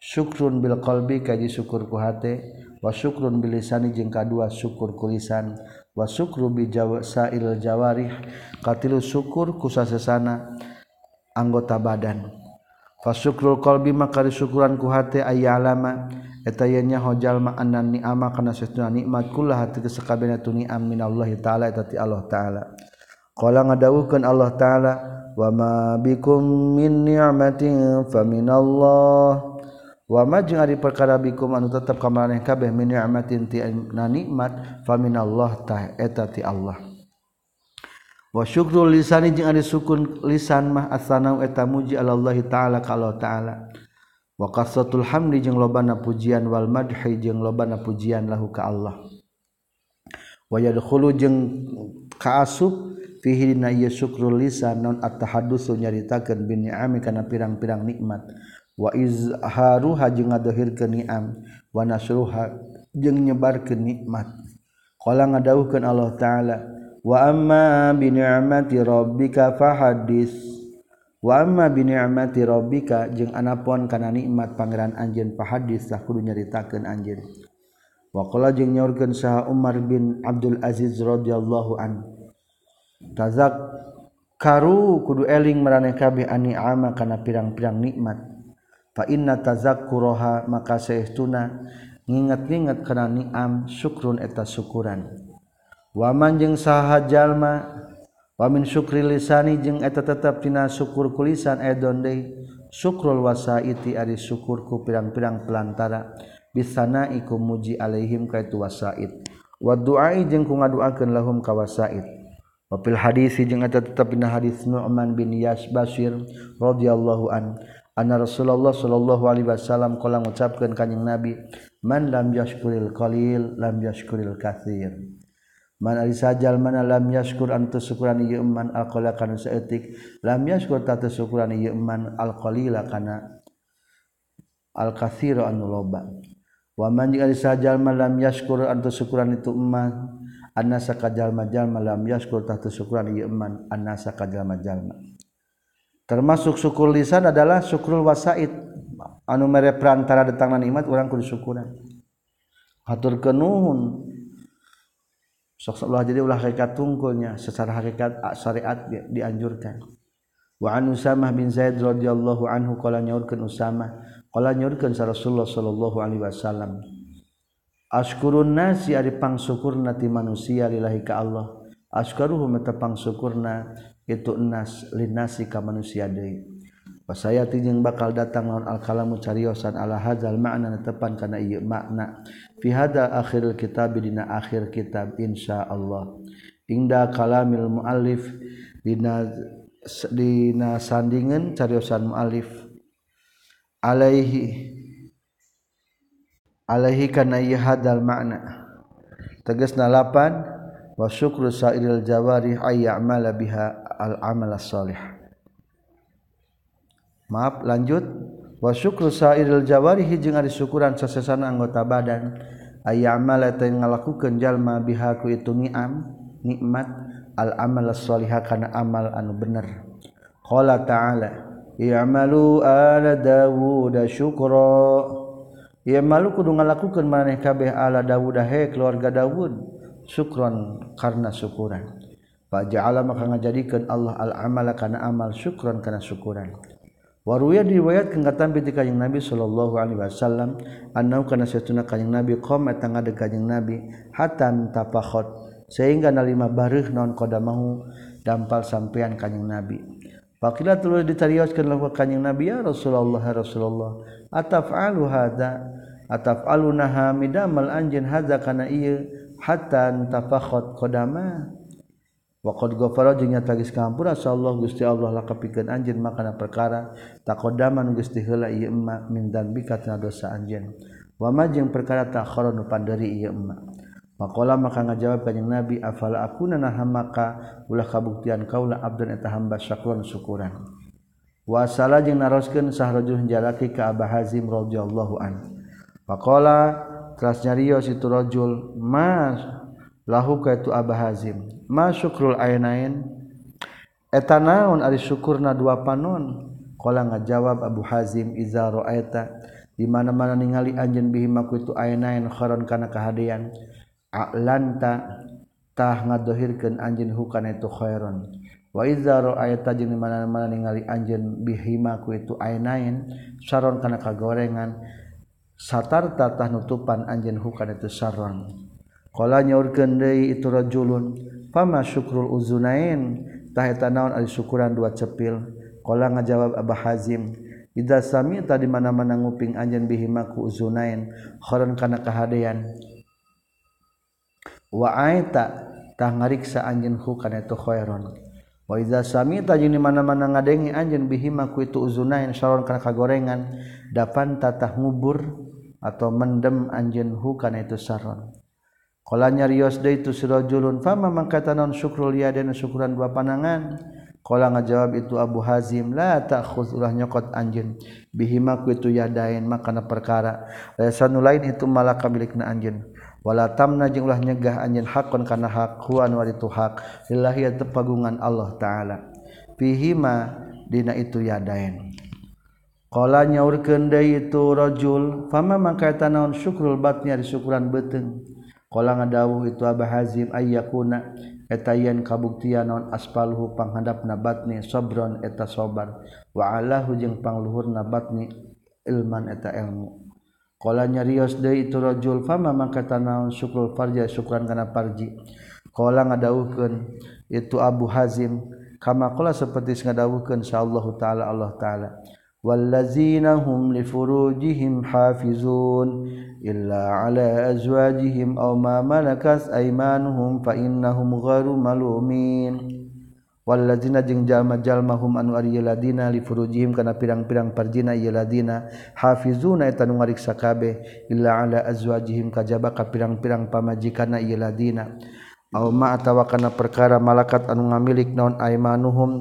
[SPEAKER 1] Syukrun bil qalbi kaji syukur ku hate wa syukrun bil lisani jeung kadua syukur ku lisan wa syukru bi sail jawarih katilu syukur ku sasesana anggota badan. fasyukrul qalbi maka syukuran ku hati aya alama eta hojal hojalma anan ni'ama kana sesuna nikmat kullah hati kesakabena tu ni'am minallahi taala eta ti Allah taala. Qala ngadawukeun Allah taala wa ma bikum min ni'matin faminallah wa ma jeung ari perkara bikum anu tetep ka kabeh min ni'matin ti nikmat faminallah ta eta ti Allah. wa syukrul lisani jeung ari sukun lisan mah asanau eta muji Allah taala kalau taala. Wa qasatul hamdi jeung lobana pujian wal madhi jeung lobana pujian lahu ka Allah. Wa yadkhulu jeung kaasup fihi dina ieu syukrul lisan non at-tahaddusu nyaritakeun bin ni'ami kana pirang-pirang nikmat. Wa izharuha jeung ngadohirkeun ni'am. Wa nasruha jeung nyebarkeun nikmat. Qala ngadawuhkeun Allah taala wa amma bi ni'mati rabbika fahadis wa amma bi ni'mati rabbika jeung anapon kana nikmat pangeran anjeun fahadis tah kudu nyaritakeun anjeun. Wa qala jeung nyaurkeun saha Umar bin Abdul Aziz radhiyallahu an. Tazak karu kudu eling maraneh kabeh ani ama kana pirang-pirang nikmat. Fa inna tazakkuraha maka saestuna nginget-nginget kana ni'am syukrun eta syukuran. waman jeung sahjallma wamin syukri lisani jeung eta tetaptina syukur kulisan edon deui. Syukrul wasaiti ari syukurku pirang-pirang pelantara. Bisana iku muji alaihim kaitu wasait wa du'ai jeung ku ngaduakeun lahum ka wasait wa fil hadisi jeung eta tetep dina hadis Nu'man bin Yas Basir radhiyallahu an anna Rasulullah sallallahu alaihi wasallam kala ngucapkeun ka Nabi man lam yashkuril qalil lam yashkuril katsir. sajajal mana lam yaskur an syukuran ieu man alqala kana saeutik. Lam yaskur ta syukuran ieu man alqalila kana alkatsira anu loba. Wa man jeung sajal man lam yaskur antu syukuran itu man annasa kajalma jalma lam yaskur ta syukuran ieu man annasa kajalma majal termasuk syukur lisan adalah syukrul wasaid. Anu mere perantara datangna nikmat urang kudu syukuran. Hatur kenuhun sok Allah jadi ulah hakikat tungkulnya. Secara hakikat syariat dianjurkan. Wa an Usamah bin Zaid radhiyallahu anhu qala nyaurkeun Usamah. Qala nyaurkeun sa Rasulullah sallallahu alaihi wasallam. Askurun nasi ari pangsyukurna ti manusia lillahi ka Allah. Askaruhum eta pangsyukurna itu enas linasi ka manusia deui saya tinjing bakal datang lawan al-kalamu cariosan ala hadzal makna tepan kana ieu makna fi hada akhir kitab dina akhir kitab insyaallah. Inda kalamil muallif dina dina sandingan cariosan muallif. Alaihi alaihi kana ieu hadzal makna tegasna lapan wa syukru sa'iril jawari ayyamala biha al amala salih maaf lanjut. Wa syukru sa'iril jawarihi jeung ari syukuran sasesana anggota badan. Ayyamal eta ngalakukeun jalma biha ku itu ni'am nikmat al-amal salih kana amal anu bener. Qala ta'ala i'malu ala daud syukra. I'malu kudu ngalakukeun maneh kabeh ala daud he keluarga daud syukron karena syukuran. Faja'ala maka ngajadikan Allah al-amala kana amal syukran kana syukuran. Waruya diriwayatkan katam piti kanjing Nabi sallallahu alaihi wasallam annau kana satuna kanjing Nabi qom eta ngadeg kanjing Nabi hatan tapakhot sehingga nalima bareuh naon qadamahu dampal sampean kanjing Nabi. Faqila tulis ditarioskeun laku kanjing Nabi ya Rasulullah ya Rasulullah ataf'alu hada ataf'alunaha midamal anjeun hadza kana ieu hatan tafakhot qadama Waqad ghafara jeung nyata geus kahampura Allah Gusti Allah laka pikeun anjeun makana perkara taqaddama nu geus diheula ieu emma min dzambika tina dosa anjeun. Wa ma jeung perkara takhara nu panderi ieu emma. Maqala maka ngajawab kanjing Nabi afala akuna nahamaka ulah kabuktian kaula abdan eta hamba syakron syukuran. Wa sala jeung naroskeun sahrajul jalaki ka Abu Hazim radhiyallahu an. Faqala teras nyarios itu rajul ma lahu ka itu Abu Hazim masyrul ainain. Eta naon ari syukurna dua panon qala ngajawab Abu Hazim iza ra'aita di mana-mana ningali anjeun bihi maku itu ainain kharon kana kahadean a'lanta tah ngadohirkeun anjeun hukana itu khairon. Wa iza ra'aita jeung di mana-mana ningali anjeun bihi maku itu ainain saron kana kagorengan. Satar tatah nutupan anjeun hukana itu saron. Qala nyaurkeun deui itu rajulun fama syukrul uzunain. Taheta naon ari syukuran dua cepil. Qala ngajawab abah hazim idza sami tadi mana-mana nguping anjeun bihimaku uzunain kharan kana kahadean wa aita tah ngariksa anjeun ku kana itu khairan. wa idza sami tadi di mana-mana ngadengi anjeun bihimaku itu uzunain sharon kana kagorengan dapan tatah ngubur atau mendem anjeun ku kana itu saron Kolanya rios deui tu sirajulun fama mangkata non syukrul yaden syukuran dua panangan. Kala ngajawab itu Abu Hazim la tak ulah nyokot anjeun bihima ku itu yadain makana perkara. Laisanu lain itu malaka milikna anjin Wala tamna jeung ulah nyegah anjeun hakon kana hak huan wa itu hak. Lillahi tepagungan Allah taala. Bihima dina itu yadain. Kala nyaurkeun deui itu rajul fama mangkata naon syukrul batnya ari syukuran beuteung Kala ngadawuh itu Abah Hazim ayyakuna? Eta yen kabuktian naon aspalhu panghandap nabatni sabron eta sobar. Wa alahu jeung pangluhur nabatni ilman eta ilmu. Kala nyarios deui itu rajul fama maka tanaun syukrul farja? Syukran kana parji. Kala ngadawuhkeun itu Abu Hazim kama kala seperti ngadawuhkeun insyaallah taala Allah taala. wallazinahum li furujihim hafizun illa ala azwajihim aw ma malakas aymanuhum fa innahum ghairu malumin wallazina jalma-jalma hum anu ari ladina li furujihim kana pirang-pirang parjina ieu ladina hafizuna eta nu ngariksa kabeh illa ala azwajihim kajaba ka pirang-pirang pamajikanna ieu ladina aw ma atawa kana perkara malakat anu ngamilik naon aymanuhum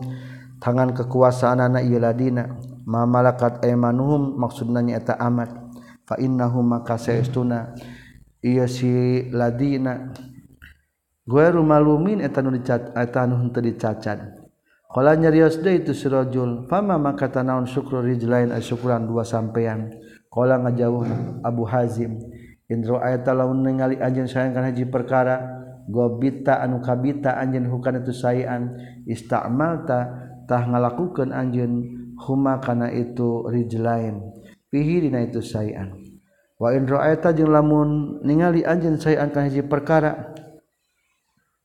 [SPEAKER 1] tangan kekuasaan anak ladina ma malakat aymanuhum maksudna nyaeta amat. Fa innahum maka saestuna ieu si ladina. Gue malumin eta nu dicat eta nu henteu dicacat qala nyarios de itu si rajul fama maka tanaun syukru rijlain asyukran dua sampean qala ngajauh Abu Hazim in ra'aita laun ningali anjeun sayang kana hiji perkara gobita anu kabita anjeun hukana itu sayan istamalta tah ngalakukeun anjeun huma karena itu ri lain. Pihir itu sayaan wa Indro lamun ningali anj sayangkan haji perkara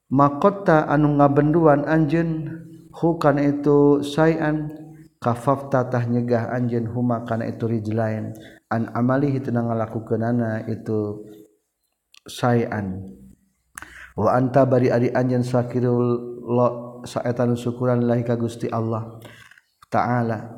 [SPEAKER 1] mahkota anu ngabenduan anjen hukan itu sayan kafaf tatah nyegah anjen huma kana itu rijlain an amalihi tenang ngalakukeunana itu sayan. Wa anta bari ari anjen sakirul lo saetan syukuran lahi ka Gusti Allah ta'ala.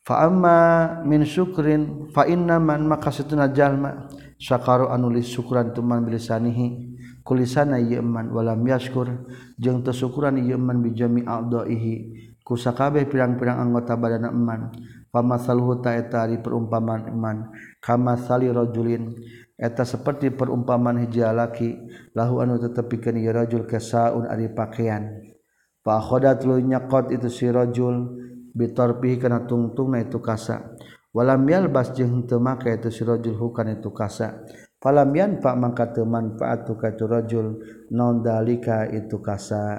[SPEAKER 1] Faama min syukrin fa innaman maka setuna jalma syakaru anulis syukuran tuman bilisanihi kulisana yeman walam yaskur jeung tersyukuran yeman bijami a'daihi kusakabe pirang-pirang anggota badan eman. Pamasaluhu ta'eta di perumpamaan eman. Kama sali rojulin eta seperti perumpamaan hiji laki lahu anu tetepikeun ieu rajul kasaun ari pakaian. Fa khodat lu nyakot itu si rajul bitorpihi kana tungtungna itu kasa. Walam yalbas jeung teu make itu si rajul hukan itu kasa. Falam yanfa mangka teu manfaat tu ka itu rajul non dalika itu kasa.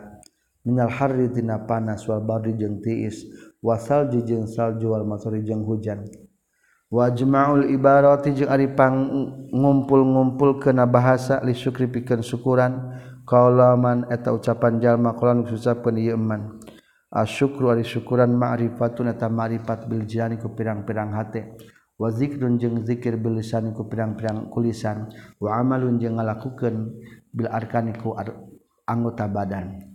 [SPEAKER 1] Minal harri tina panas wal bardi jeung tiis wasal jeung salju wal masari jeung hujan. Wajmaul ibarati jeung ari ngumpul-ngumpul kana bahasa li syukri pikeun syukuran qaulaman eta ucapan jalma qalan ucapkeun ieu iman asyukru ari syukuran ma'rifatun eta ma'rifat bil jani ku pirang-pirang hate wa zikrun jeung zikir bil lisan ku pirang-pirang kulisan. Wa amalun jeung ngalakukeun bil arkani ku anggota badan.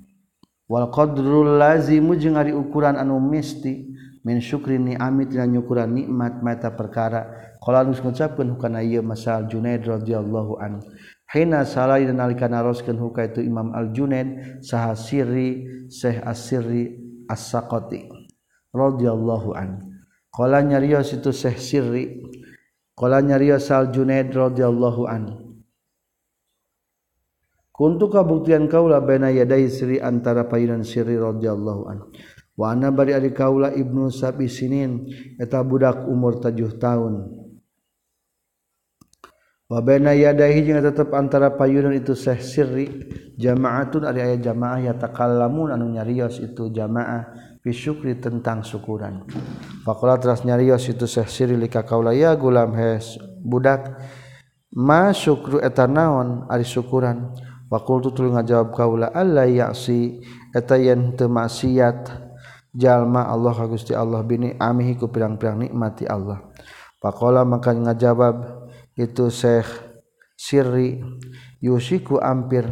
[SPEAKER 1] Wal qadrul lazimu jeung ari ukuran anu mesti min syukri ni'ami tina nyukuran nikmat mata perkara. Qala nu ngucapkeun hukana ieu masal Junaid radhiyallahu anhu. Hina salai dan nalika naroskeun hukaitu Imam Al-Junaid saha sirri Syekh As-Sirri as-Saqati radhiyallahu an. Qala nyarios itu Syekh Sirri. Qala nyarios Al Junaid radhiyallahu an. Kuntu kabuktian kaula baina yadai Sirri antara payunan Sirri radhiyallahu an. Wa ana bari ari kaula Ibnu Sabi Sinin eta budak umur 7 tahun. wabena yadahi jeung tetep antara payunan itu Syekh Sirri jamaatun ari aya jamaah yatakallamun anu nyarios itu jamaah fi syukri tentang syukuran. Faqala teras nyarios itu Syekh Sirri lika kaula ya gulam hes budak ma syukru eta naon ari syukuran? Waqultu tuluy ngajawab kaula alla ya'si eta yen teu maksiat jalma Allah Gusti Allah bini amihi ku pirang-pirang nikmati Allah. Faqala maka ngajawab itu Syekh sirri yusiku ampir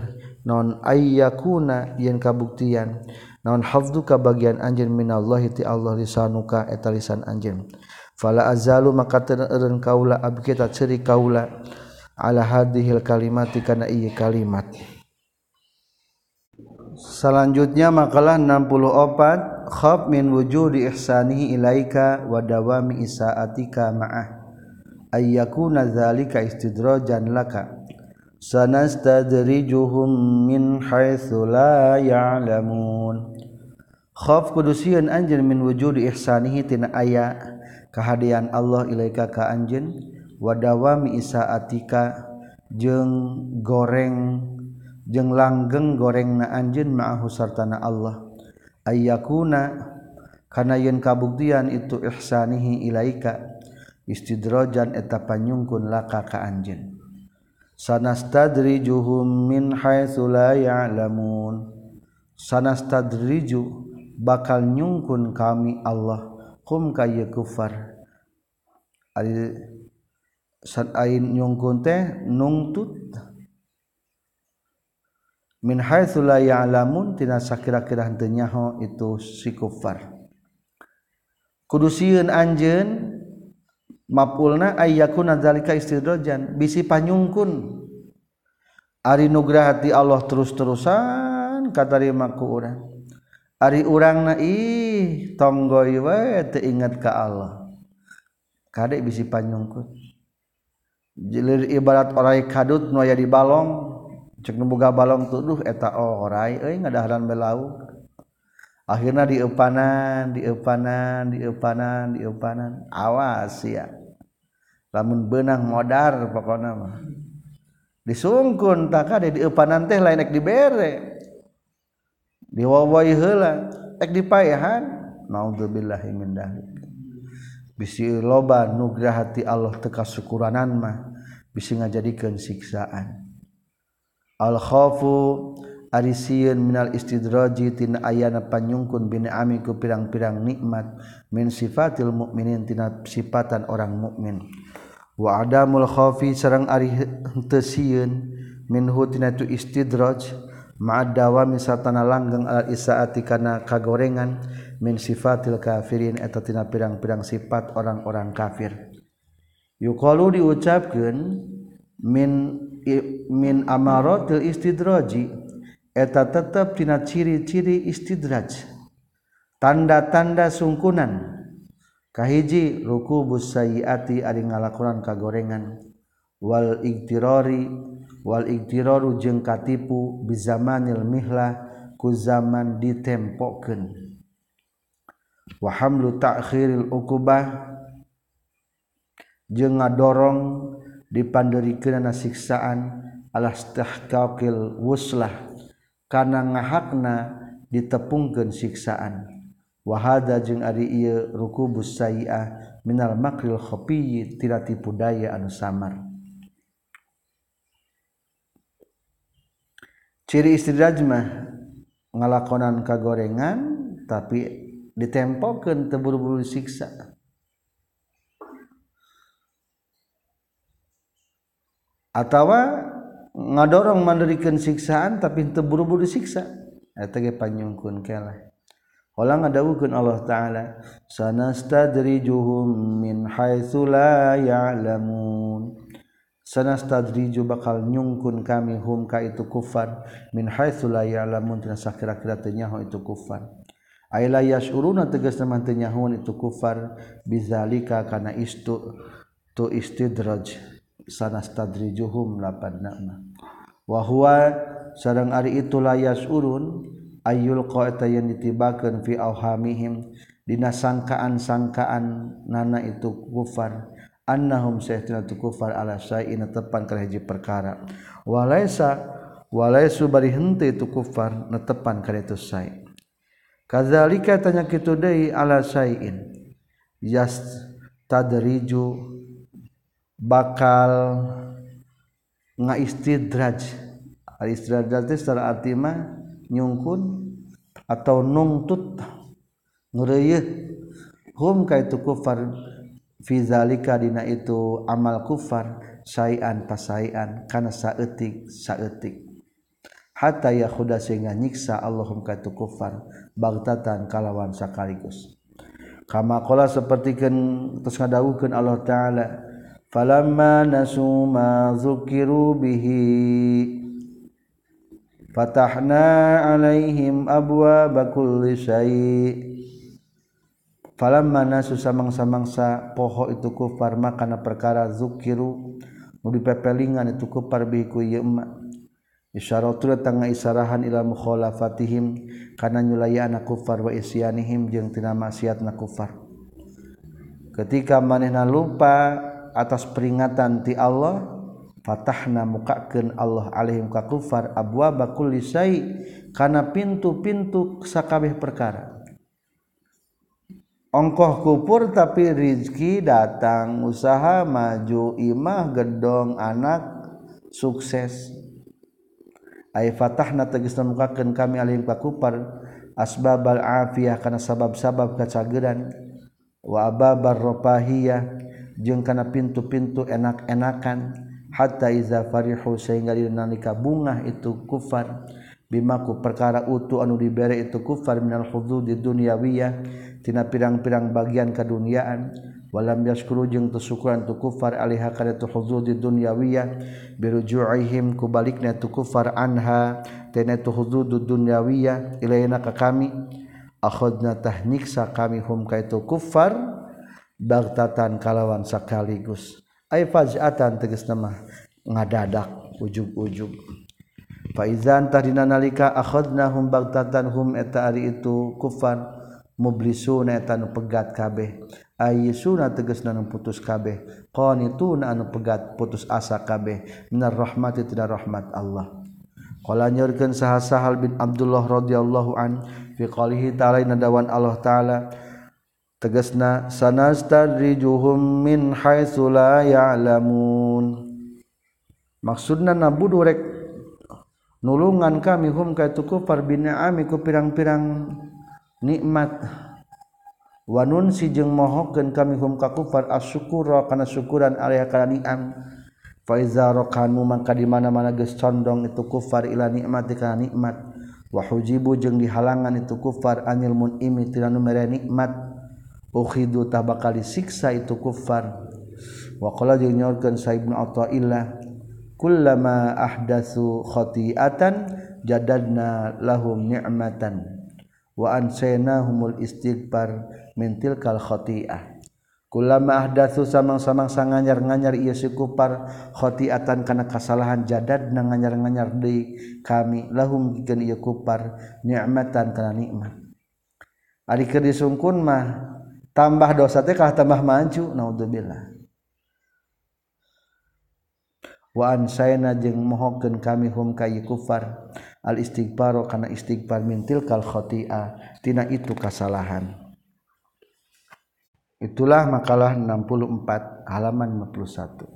[SPEAKER 1] non ayyakuna yen kabuktian. Naon hafduka bagian anjeun minallahi ti Allah lisanuka eta lisan anjeun fala azalu maka teureun kaula abdi ceri kaula ala hadhil kalimati kana ieu kalimat. Selanjutnya makalah 64 khaf min wujudi ihsanihi ilaika wa dawami isaatika ma'ah ayyakuna dzalika istidrojan laka. Sanastadrijuhum min haitsu la ya'lamun. Khaf kudusian anjeun min wujudi ihsanihi tina aya kehadian Allah ilaika ka anjeun wa dawami isaatika jeung goreng jeung langgeng gorengna anjeun ma'ahu sartana Allah. Ayyakuna kana yen kabuktian itu ihsanihi ilaika istidrojan eta panyungkun laka ka anjeun. Sanastadrijuhum min haitsu la ya'lamun. Sanastadriju bakal nyungkun kami Allah. Kum ka kufar. Ari sanain nyungkun teh nungtut min haitsu la ya'lamun tina sakira-kira teu nyaho itu si kufar. Kudu sieun anjeun mapulna ayakunazalika istidrojan. Bisi panyungkun. Ari nugrahati Allah terus-terusan katarima ku urang. Ari urang na ih tonggoi we teingat ka Allah. Kadek bisi panyungkun? Jilir ibarat orai kadut nu aya di balong cek nu boga balong tuduh eta orai euy ngadaharan belau akhirnya diepanan diepanan diepanan diepanan. Awas ya. Lamun benang modar pokoknya mah. Disungkun tak ada diepanan teh lain ek dibere. Diwawai heula ek dipayahan. Naudzubillahi min dalik. Bisi loba nugrah hati Allah teka syukuranan mah bisi ngajadikeun siksaan. Al khafu Arisiun minal istidroji tina ayana panyungkun ami ku pirang-pirang nikmat min sifatil mukminin tina sifatan orang mukmin. Wa adamul khaufi sareng ari henteu sieun minhu tina tu istidraj ma'adawa misatana langgeng al isaati kana kagorengan min sifatil kafirin eta tina pirang-pirang sifat orang-orang kafir. Yuqalu diucapkeun min min amaratil istidraji eta tetap tina ciri-ciri istidraj. Tanda-tanda sungkunan. Kahiji ruku busayiati ari ngalakuran kagorengan. Wal igtirori wal igtiroru jeung katipu bizamanil mihlah ku zaman ditempokeun. Wa hamlu ta'khiril uqubah. Jeung ngadorong dipandurikeunana siksaan alas tahqaqil wuslah. kana ngahakna ditepungkeun siksaan. Wahada jeung ari ieu rukubus sayi'ah minal makril tidak tilatipu daya anu samar. Ciri istidraj mah ngalakonan kagorengan tapi ditempokeun teu buru-buru siksa atawa ngadorong mandirikan siksaan tapi itu buru-buru eta ge panyungkun keleh Kala ngadawukeun Allah taala sanastadrijuhum min haitsu la ya'lamun. Sanastadriju bakal nyungkun kami hum ka itu kufar. Min haitsu la ya'lamun tina sakira-kira teu nyaho itu kufar. Ay la yashuruna tegas teman teu nyahoan itu kufar. Bizalika kana istu tu istidraj. Sanastadrijuhum lapan nama. Wa huwa sareng ari itu la yashurun ayul qaita yang ditibakeun fi auhamihim dina sangkaan-sangkaan nana itu kufar. Annahum saytuna tu kufar ala syai'in tepan ka hiji perkara. Walaisa walaisu bari henteu itu kufar netepan ka itu syai' kadzalika tanya kitu deui ala syai'in. Yas tadriju bakal nga istidraj. Al istidraj secara arti mah nyungkun atau nungtut. Ngeureueuh hum ka itu kufar. Fi zalika dina itu amal kufar. Sayan pasaian kana saeutik saeutik. Hatta yakhuda sehingga nyiksa Allahum ka itu kufar. Bagtatan kalawan sekaligus kama qala sapertikeun tos ngadawuhkeun Allah taala. Falamma nasu ma zukiru bihi Fatahna alaihim abwa bakul lisai Falam mana susamang-samangsa poho itu kufar makana perkara zukiru nu dipepelingan itu kufar biku yema isyaratul tanga isarahan ila mukhalafatihim kana nyulayana kufar wa isyanihim jeung tina maksiatna kufar. Ketika manehna lupa atas peringatan ti Allah Fatahna mukaken Allah alaihim ka kufar abwa bakulli syai kana pintu-pintu sakabeh perkara. Ongkoh kupur tapi rizki datang usaha maju imah gedong anak sukses. Ay fatahna tegasna mukakeun kami alaihim ka kufar asbabal afiyah kana sabab-sabab kacageran wa ababar rafahiyah jeung kana pintu-pintu enak-enakan hatta iza farihu sehingga dinalika bungah itu kufar. Bimaku perkara utuh anu dibere itu kufar minal hududi dunyawiyah tina pirang-pirang bagian kaduniaan. Walam yaskuru jeung tesukuran tu kufar alaiha kana tu hududi dunyawiyah biruju'ihim kubalikna tu kufar anha tena tu hududu dunyawiyah ilaina ka kami. Akhadna tahniksa kami hum kaitu kufar bagtatan kalawan sekaligus ay fajatan tegas nama ngadadak ujug-ujug faizan tadina nalika akhadnahum bagtatan hum eta ari itu kufan mublisuna eta nu pegat kabeh. Ayisuna tegasna nu putus kabeh. Qanituna anu pegat putus asa kabeh. Minar rahmati tina rahmat Allah. Qala nyorkeun saha Sahal bin Abdullah radhiyallahu an fi qalihi ta'ala nadawan Allah ta'ala tegesna sanastadrijuhum min haitsu la ya'lamun. Maksudna nabudu rek nulungan kami hum ka itu kufar bin'ami ku pirang-pirang nikmat. Wanun si jeung mohokeun kami hum ka kufar asyukura kana syukuran alaiha kana ni'am. Fa iza rakanu mangka di mana-mana geus condong itu kufar ila nikmat kana nikmat. Wa hujibu jeung dihalangan itu kufar anil munimi tina nu mere nikmat. Ukhidu tabakal disiksa itu kufar. Wa qala jeung nyorkeun sa ibnu athaillah kullama ahdatsu khati'atan jadadna lahum ni'matan wa ansaynahumul istighfar min tilkal khati'ah. Kullama ahdatsu samang-samang sanganyar-nganyar ieu si kufar khati'atan kana kasalahan jadadna nganyar-nganyar deui kami lahum pikeun ieu kufar ni'matan kana nikmat. Ari keur disungkun mah tambah dosa teh kah tambah maju naudzubillah. Wa ansaina jeung mohokeun kami hum ka kufar. Al istighfar kana istighfar mintil kal khotia tina itu kesalahan itulah makalah 64 halaman 51